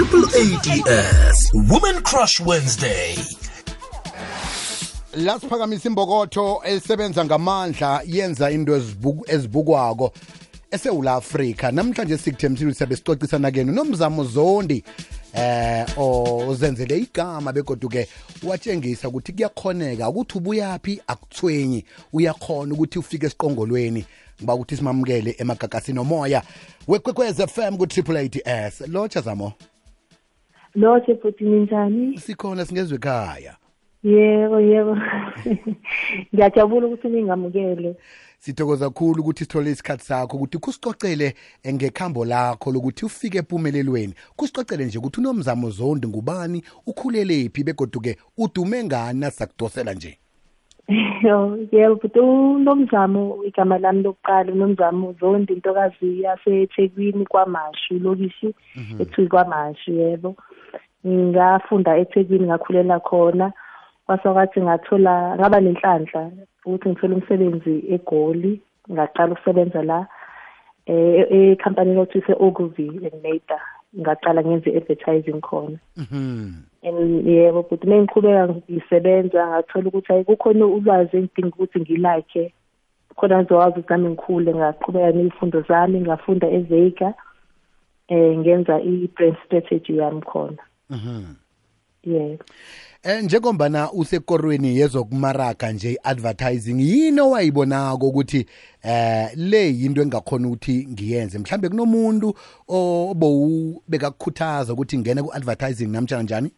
triple ads woman crush wednesday. La siphakamisa imbokotho elisebenza ngamandla yenza into ezibukwako esewula afrika. Namhlanje sikuthemsile siyabe sicocisana kenu nomzamo zondi eh ozenzele igama begoduke watshengisa ukuthi kuyakhoneka ukuthi ubuyaphi akuthwenyi uyakhona ukuthi ufike esiqongolweni ngiba ukuthi simamukele emagagasini omoya wekwekwez FM ku triple ATS lotsha zamo lotshe futhi ninjani sikhona singezwe ekhaya. Yebo yebo. Ngiyajabula ukuthi ningamukele. Sithokoza kakhulu ukuthi sithole isikhathi sakho ukuthi kusicocele ngekhambo lakho lokuthi ufike empumelelweni kusicocele nje ukuthi unomzamo zondi ngubani ukhulelephi begoduke udume ngani nasakudosela nje? Yebo but unomzamo igama lami lokuqala unomzamo zondi intokazi yasethekwini kwamashu lokishi Mhm. ethiwi kwamashu yebo. Ngafunda ethekwini ngakhulela khona. Kwasokwathi ngathola ngaba nenhlanhla ukuthi ngithole umsebenzi egoli ngaqala ukusebenza la eh ekhampanini okuthiwa ise-ogilvy and nader ngaqala ngenze i-advertising khona. Mhm. and yebo but uma ngiqhubeka ngisebenza ngathola ukuthi hayi kukhona ulwazi engidinga ukuthi ngilakhe. Khona ngizokwazi ukuthi nami ngikhule ngaqhubeka ney'fundo zami ngafunda evega eh ngenza i-brand strategy yami khona. Mhm. yebo Eh njengombana usekorweni yezokumaraga nje advertising yini owayibonako ukuthi eh le yinto engakhona ukuthi ngiyenze? Mhlambe kunomuntu obo bekakukhuthaza ukuthi ngene ku advertising namtjana njani?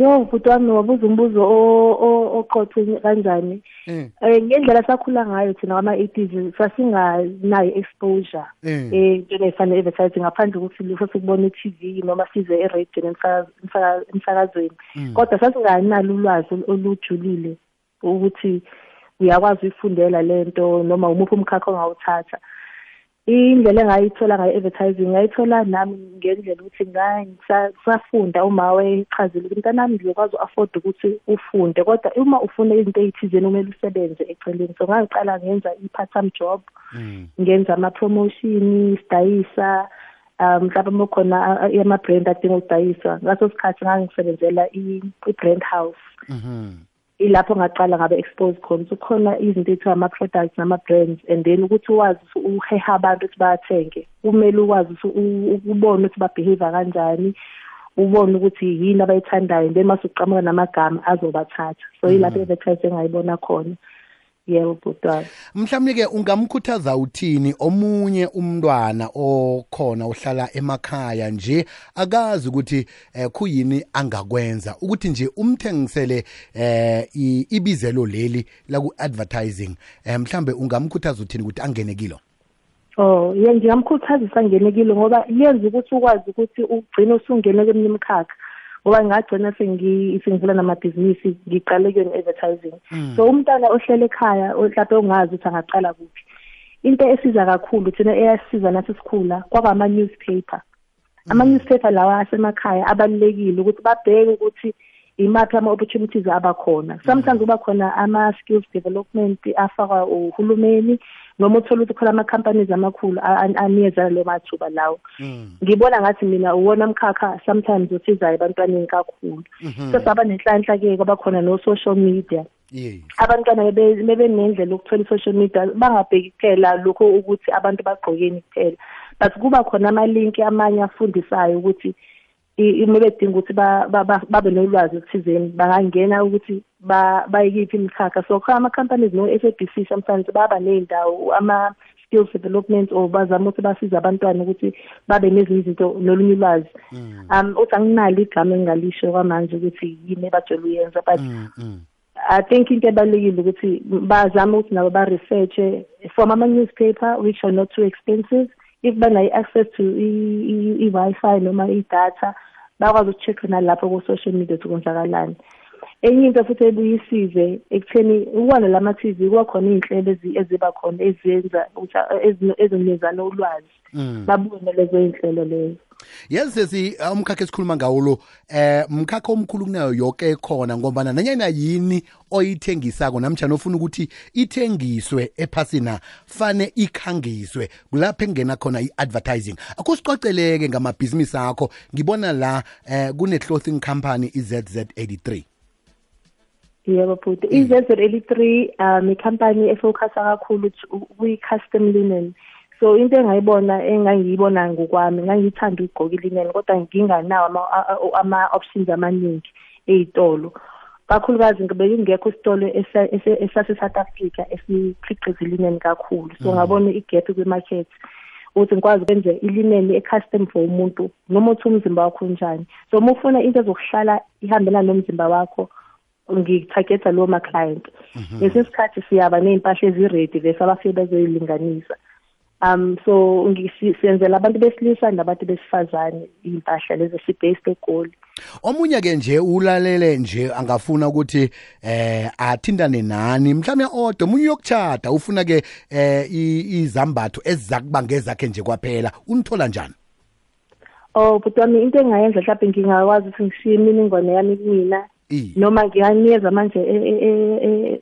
Yo bhuti wami wabuza umbuzo o- o- oqothe kanjani? Um ngendlela sakhula ngayo thina kwama-eighties sasinganayo exposure. Eh. entweni ey'fana ne-advertising ngaphandle kokuthi lifo sikubona i-tv noma size eradioni emsakazweni Mm. kodwa sasinganalo ulwazi olu- olujulile ukuthi uyakwazi uyifundela le nto noma umuphi umkhakha ongawuthatha. Indlela engayithola ngayo advertising ngayithola nami ngendlela ukuthi ngisafunda uma wechazile ukuthi mntanami ngiyokwazi u-afford ukuthi ufunde kodwa uma ufuna izinto ey'thizeni kumele usebenze eceleni so ngayiqala ngenza i-part time job Mm. ngenza ama-promotion sidayisa um mhlawumbe uma khona ama-brand adinga ukudayiswa ngaso sikhathi ngangisebenzela i- i-brand house Mhm. Ilapho ngaqala ngabe expose khona. Ukuthi kukhona izinto ethiwa ama-products nama-brands and then ukuthi uwazi ukuthi uheha abantu ukuthi bathenge kumele ukwazi ukuthi u- u- ubone ukuthi babehave kanjani ubone ukuthi yini abayithandayo then mase uqhamuka namagama azobathatha. So ilapho i-advertise engayibona khona. Yebo bhutwana mhlawumbe ke ungamkhuthaza uthini omunye umntwana okhona ohlala emakhaya nje akazi ukuthi eh, kuyini angakwenza ukuthi nje umthengisele eh i- ibizelo leli la ku advertising eh mhlambe ungamkhuthaza uthini ukuthi angene kilo Oh, ye ngingamkhuthazisa ngenekile ngoba yenza ukuthi ukwazi ukuthi ugcine usungene kweminye imikhakha. Ngoba ngagcina sengi sengivula namabhizinisi ngiqale kuyona advertising. So umntana ohlele ekhaya mhlawumbe ongazi ukuthi angaqala kuphi. Into esiza kakhulu thina eyasiza nathi sikhula kwaba ama newspaper. Ama newspaper lawa asemakhaya abalekile ukuthi babheke ukuthi imaphi ama opportunities abakhona. Sometimes kuba khona ama skills development afakwa uhulumeni noma uthola ukuthi khona ama companies amakhulu a- a- anikeza lo mathuba lawo. ngibona ngathi mina uwona mkhakha sometimes osizayo ebantwaneni kakhulu. So saba nenhlanhla ke kwaba khona no social media. Yes. Abantwana bebe bebe nendlela ukuthola i-social media bangabheki kuphela lokho ukuthi abantu bagqokeni kuphela. But kuba khona amalinki amanye afundisayo ukuthi i- uma bedinga ukuthi ba- ba- ba- babe nolwazi oluthizeni bangangena ukuthi ba- bayikiphi imikhakha. So khona ama-companies no-SABC sometimes baba ney'ndawo ama skills development or bazama ukuthi basize abantwana ukuthi babe nezinye izinto nolunye ulwazi. Um uthi anginalo igama engingalisho kwamanje ukuthi yini ebajwayele uyenza but Mm, mm. I think into ebalulekile ukuthi bazame ukuthi nabo ba-research from ama-newspaper which are not too expensive if banayo access to i- i- i-Wi-Fi noma i-data bakwazi ukucheck nalapho ku-social media ukuthi kwenzakalani enye into futhi ebuyisize ekutheni ukubona lama-TV kuba khona iy'nhlelo ezi- eziba khona ezenza ukuthi ezi- ezinikezana ulwazi Mm. babone lezo y'nhlelo lezo. Yazi sesi umkhakha esikhuluma ngawo lo eh umkhakha omkhulu kunayo yonke khona ngoba nanyana yini oyithengisako namtjani ofuna ukuthi ithengiswe ephasina fane ikhangiswe kulapho ekungena khona i-advertising. Akusicoceleke ngamabhizinisi akho ngibona la eh kune-clothing company i-ZZ83 yebo bhuti i-ZZ83 um ikhampani efocusa kakhulu kwi-custom linen. So into engayibona engangiyibona ngokwami ngangiyithanda ukugqoka ilineni kodwa nginganawo ama-options amaningi ey'tolo. Kakhulukazi bekungekho isitolo esase-south africa esikhiqiza ilineni kakhulu. So ngabona igap kwi-market ukuthi ngikwazi ukwenza ilineni e-custom for umuntu noma uthi umzimba wakho unjani. So uma ufuna into ezokuhlala ihambelana nomzimba wakho ngithagetha lowo ma-client. Ngesinye isikhathi siyaba ney'mpahla eziredi bese abafike bezoyilinganisa. Um so siyenzela abantu besilisa nabantu besifazane iy'mpahla lezo si-based egoli omunye ke nje ulalele nje angafuna ukuthi eh athintane nani mhlawumbe odwa omunye uyokuchata ufuna ke eh izambatho ezizakuba ngezakhe nje kwaphela unithola njani? Oh but wami into engayenza mhlawumbe ngingakwazi ukuthi ngishiye imininingwane yami kumina. Noma ngiyanikeza manje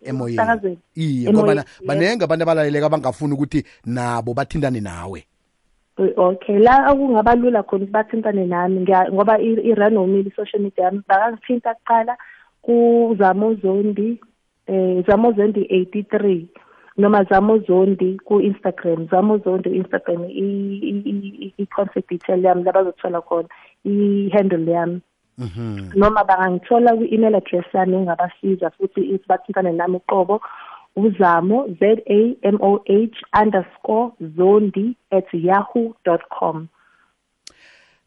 emoyeni. iye ngoba banenge abantu abalaleleka abangafuni ukuthi nabo bathintane nawe. Okay la okungaba lula khona ukuthi bathintane nami ngoba i-ranomile i-social media yami bangangithinta kuqala kuzamo zondi eh zamo zondi 83 noma zamo zondi ku-instagram zamo zondi instagram i-concept detail yami labazothola khona i-handle yami. Noma bangangithola kwi-email address yami engabasiza futhi ithi bathintane nami uqobo uzamo z a m o h underscore zondi at yahoo dot com.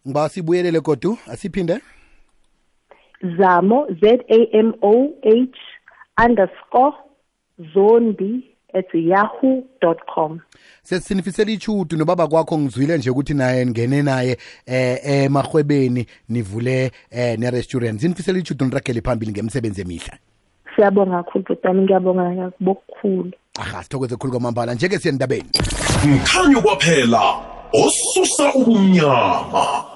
Ngiba sibuyelele kodwa asiphinde? Zamo z a m o h underscore zondi at yahoo dot com. Sesinifisela ichudu nobaba kwakho ngizwile nje ukuthi naye ngene naye eh emahwebeni nivule eh ne-restaurant. Sinifisela ichudu niragele phambili ngemsebenzi emihla. Siyabonga kakhulu butani ngiyabonga bokukhulu. Aha sithokoze khulu kwamambala. Njeke siye ndabeni mkhanyo kwaphela osusa ubumnyama